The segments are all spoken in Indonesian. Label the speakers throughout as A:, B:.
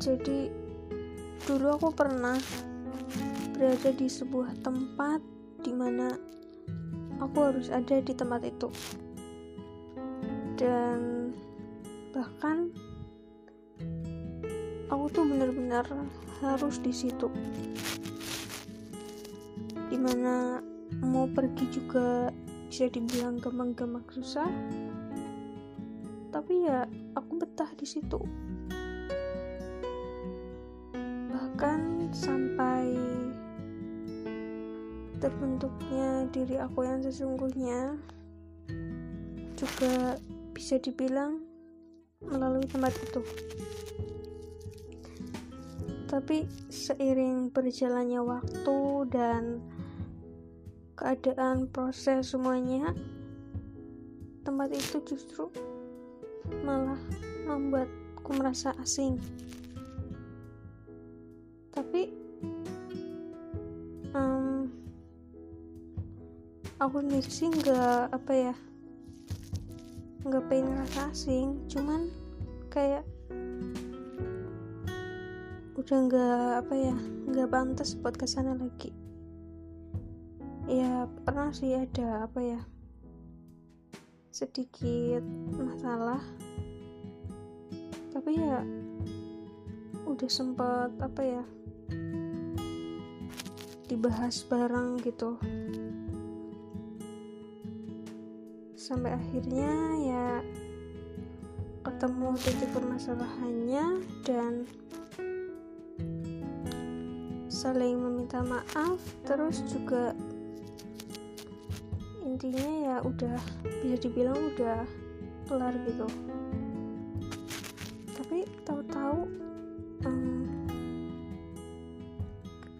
A: jadi dulu aku pernah berada di sebuah tempat di mana aku harus ada di tempat itu. Dan bahkan aku tuh benar-benar harus di situ. Di mana mau pergi juga bisa dibilang gampang-gampang susah. Tapi ya aku betah di situ bahkan sampai terbentuknya diri aku yang sesungguhnya juga bisa dibilang melalui tempat itu. Tapi seiring berjalannya waktu dan keadaan proses semuanya tempat itu justru malah membuatku merasa asing aku sendiri sih nggak apa ya nggak pengen ngerasa asing. Cuman kayak udah nggak apa ya nggak pantas buat ke sana lagi. Ya pernah sih ada apa ya sedikit masalah. Tapi ya udah sempet apa ya dibahas bareng gitu sampai akhirnya ya ketemu titik permasalahannya dan saling meminta maaf. Terus juga intinya ya udah bisa dibilang udah kelar gitu. Tapi tahu-tahu um,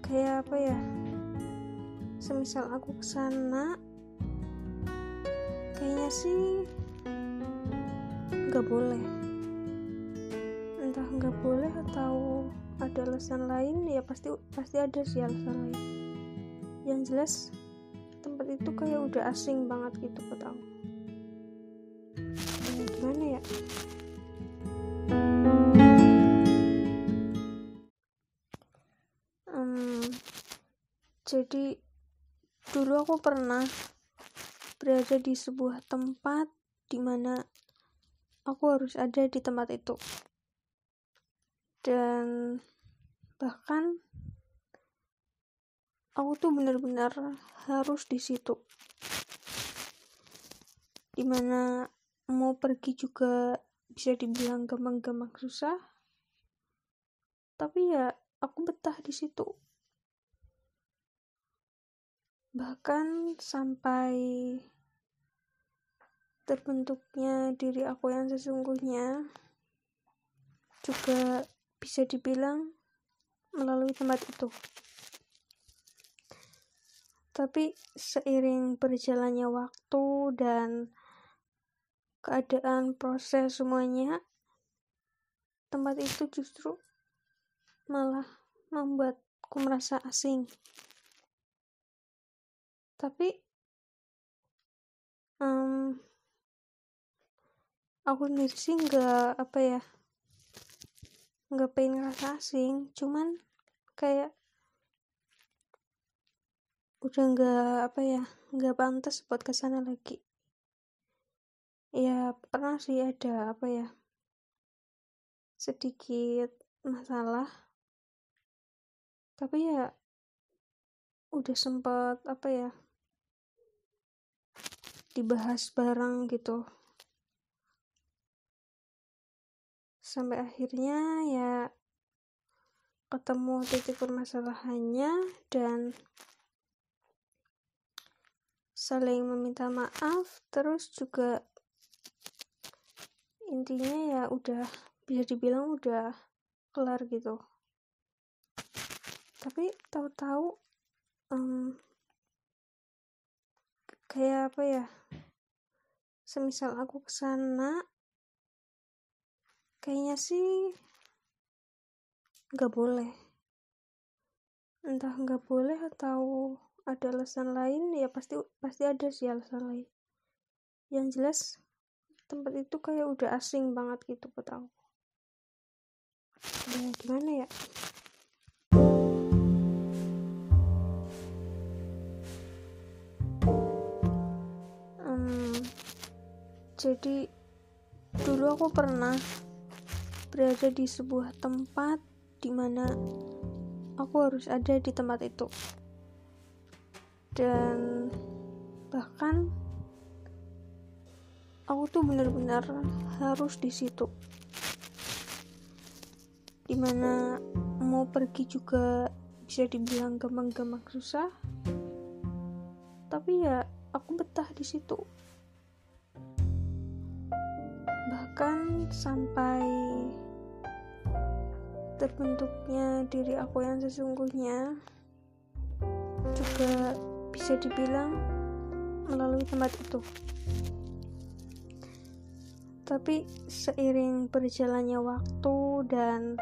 A: kayak apa ya semisal aku ke sana kayaknya sih. Nggak boleh. Entah nggak boleh atau ada alasan lain ya pasti pasti ada sih alasan lain. Yang jelas tempat itu kayak udah asing banget gitu buat aku. Ya, gimana ya? Um, jadi dulu aku pernah berada di sebuah tempat di mana aku harus ada di tempat itu. Dan bahkan aku tuh benar-benar harus di situ. Di mana mau pergi juga bisa dibilang gampang-gampang susah. Tapi ya aku betah di situ bahkan sampai terbentuknya diri aku yang sesungguhnya juga bisa dibilang melalui tempat itu. Tapi seiring berjalannya waktu dan keadaan proses semuanya tempat itu justru malah membuatku merasa asing tapi um, aku sendiri sih nggak apa ya nggak pengen ngerasa asing. Cuman kayak udah nggak apa ya nggak pantas buat ke sana lagi. Ya pernah sih ada apa ya sedikit masalah. Tapi ya udah sempet apa ya dibahas bareng gitu. Sampai akhirnya ya ketemu titik permasalahannya dan saling meminta maaf terus juga intinya ya udah bisa dibilang udah kelar gitu. Tapi tahu-tahu um, kayak apa ya semisal aku ke sana kayaknya sih nggak boleh. Entah nggak boleh atau ada alasan lain ya pasti pasti ada sih alasan lain. Yang jelas tempat itu kayak udah asing banget gitu buat aku. Ya gimana ya jadi dulu aku pernah berada di sebuah tempat di mana aku harus ada di tempat itu. Dan bahkan aku tuh benar-benar harus di situ. Di mana mau pergi juga bisa dibilang gampang-gampang susah. Tapi ya aku betah di situ bahkan sampai terbentuknya diri aku yang sesungguhnya juga bisa dibilang melalui tempat itu. Tapi seiring berjalannya waktu dan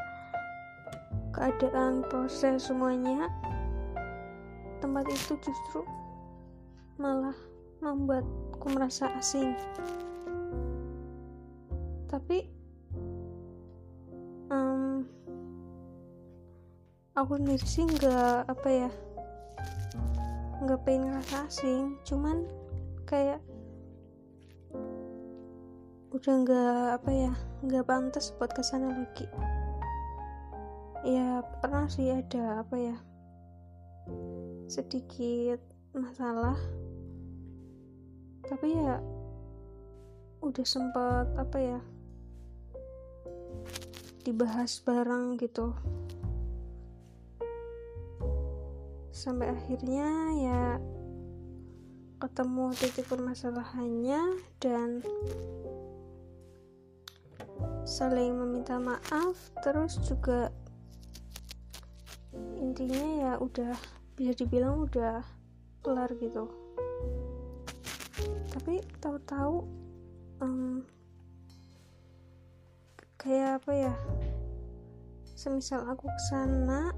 A: keadaan proses semuanya tempat itu justru malah membuatku merasa asing tapi um, aku sendiri sih nggak apa ya nggak pengen ngerasa asing. Cuman kayak udah nggak apa ya nggak pantas buat ke sana lagi. Ya pernah sih ada apa ya sedikit masalah. Tapi ya udah sempet apa ya dibahas bareng gitu. Sampai akhirnya ya ketemu titik permasalahannya dan saling meminta maaf. Terus juga intinya ya udah bisa dibilang udah kelar gitu. Tapi tahu-tahu um, kayak apa ya semisal aku ke sana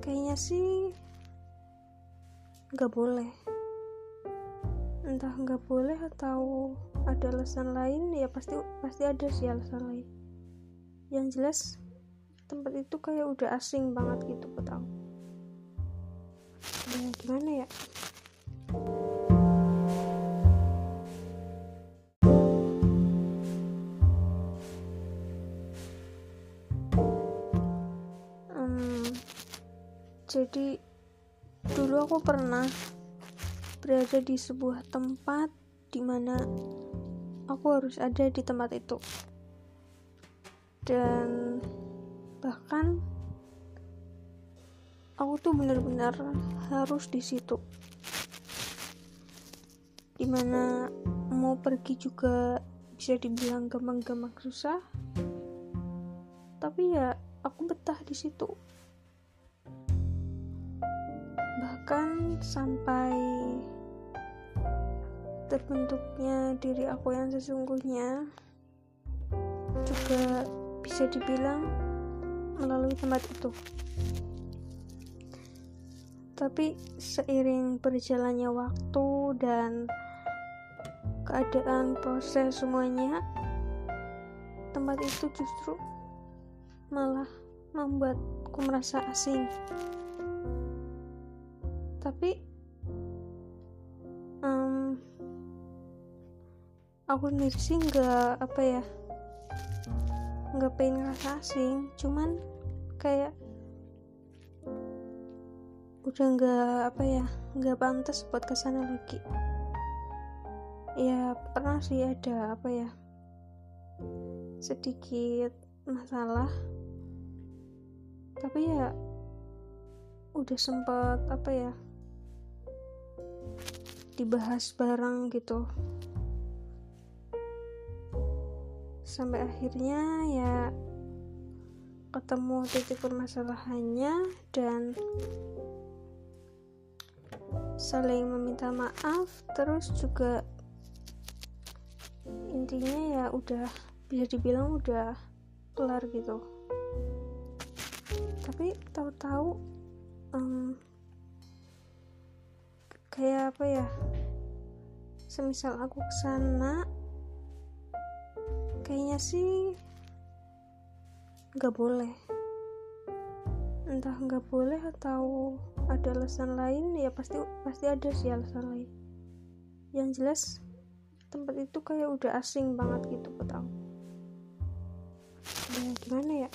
A: kayaknya sih nggak boleh. Entah nggak boleh atau ada alasan lain ya pasti pasti ada sih alasan lain. Yang jelas tempat itu kayak udah asing banget gitu buat aku. Ya gimana ya jadi dulu aku pernah berada di sebuah tempat di mana aku harus ada di tempat itu. Dan bahkan aku tuh benar-benar harus di situ. Di mana mau pergi juga bisa dibilang gampang-gampang susah. Tapi ya aku betah di situ bahkan sampai terbentuknya diri aku yang sesungguhnya juga bisa dibilang melalui tempat itu. Tapi seiring berjalannya waktu dan keadaan proses semuanya tempat itu justru malah membuatku merasa asing tapi um, aku sendiri sih nggak apa ya nggak pengen ngerasa asing. Cuman kayak udah nggak apa ya nggak pantas buat ke sana lagi. Ya pernah sih ada apa ya sedikit masalah. Tapi ya udah sempet apa ya dibahas bareng gitu. Sampai akhirnya ya ketemu titik permasalahannya dan saling meminta maaf. Terus juga intinya ya udah bisa dibilang udah kelar gitu. Tapi tahu-tahu um, kayak apa ya? Semisal aku ke sana kayaknya sih nggak boleh. Entah nggak boleh atau ada alasan lain ya pasti pasti ada sih alasan lain. Yang jelas tempat itu kayak udah asing banget gitu buat aku. Ya gimana ya?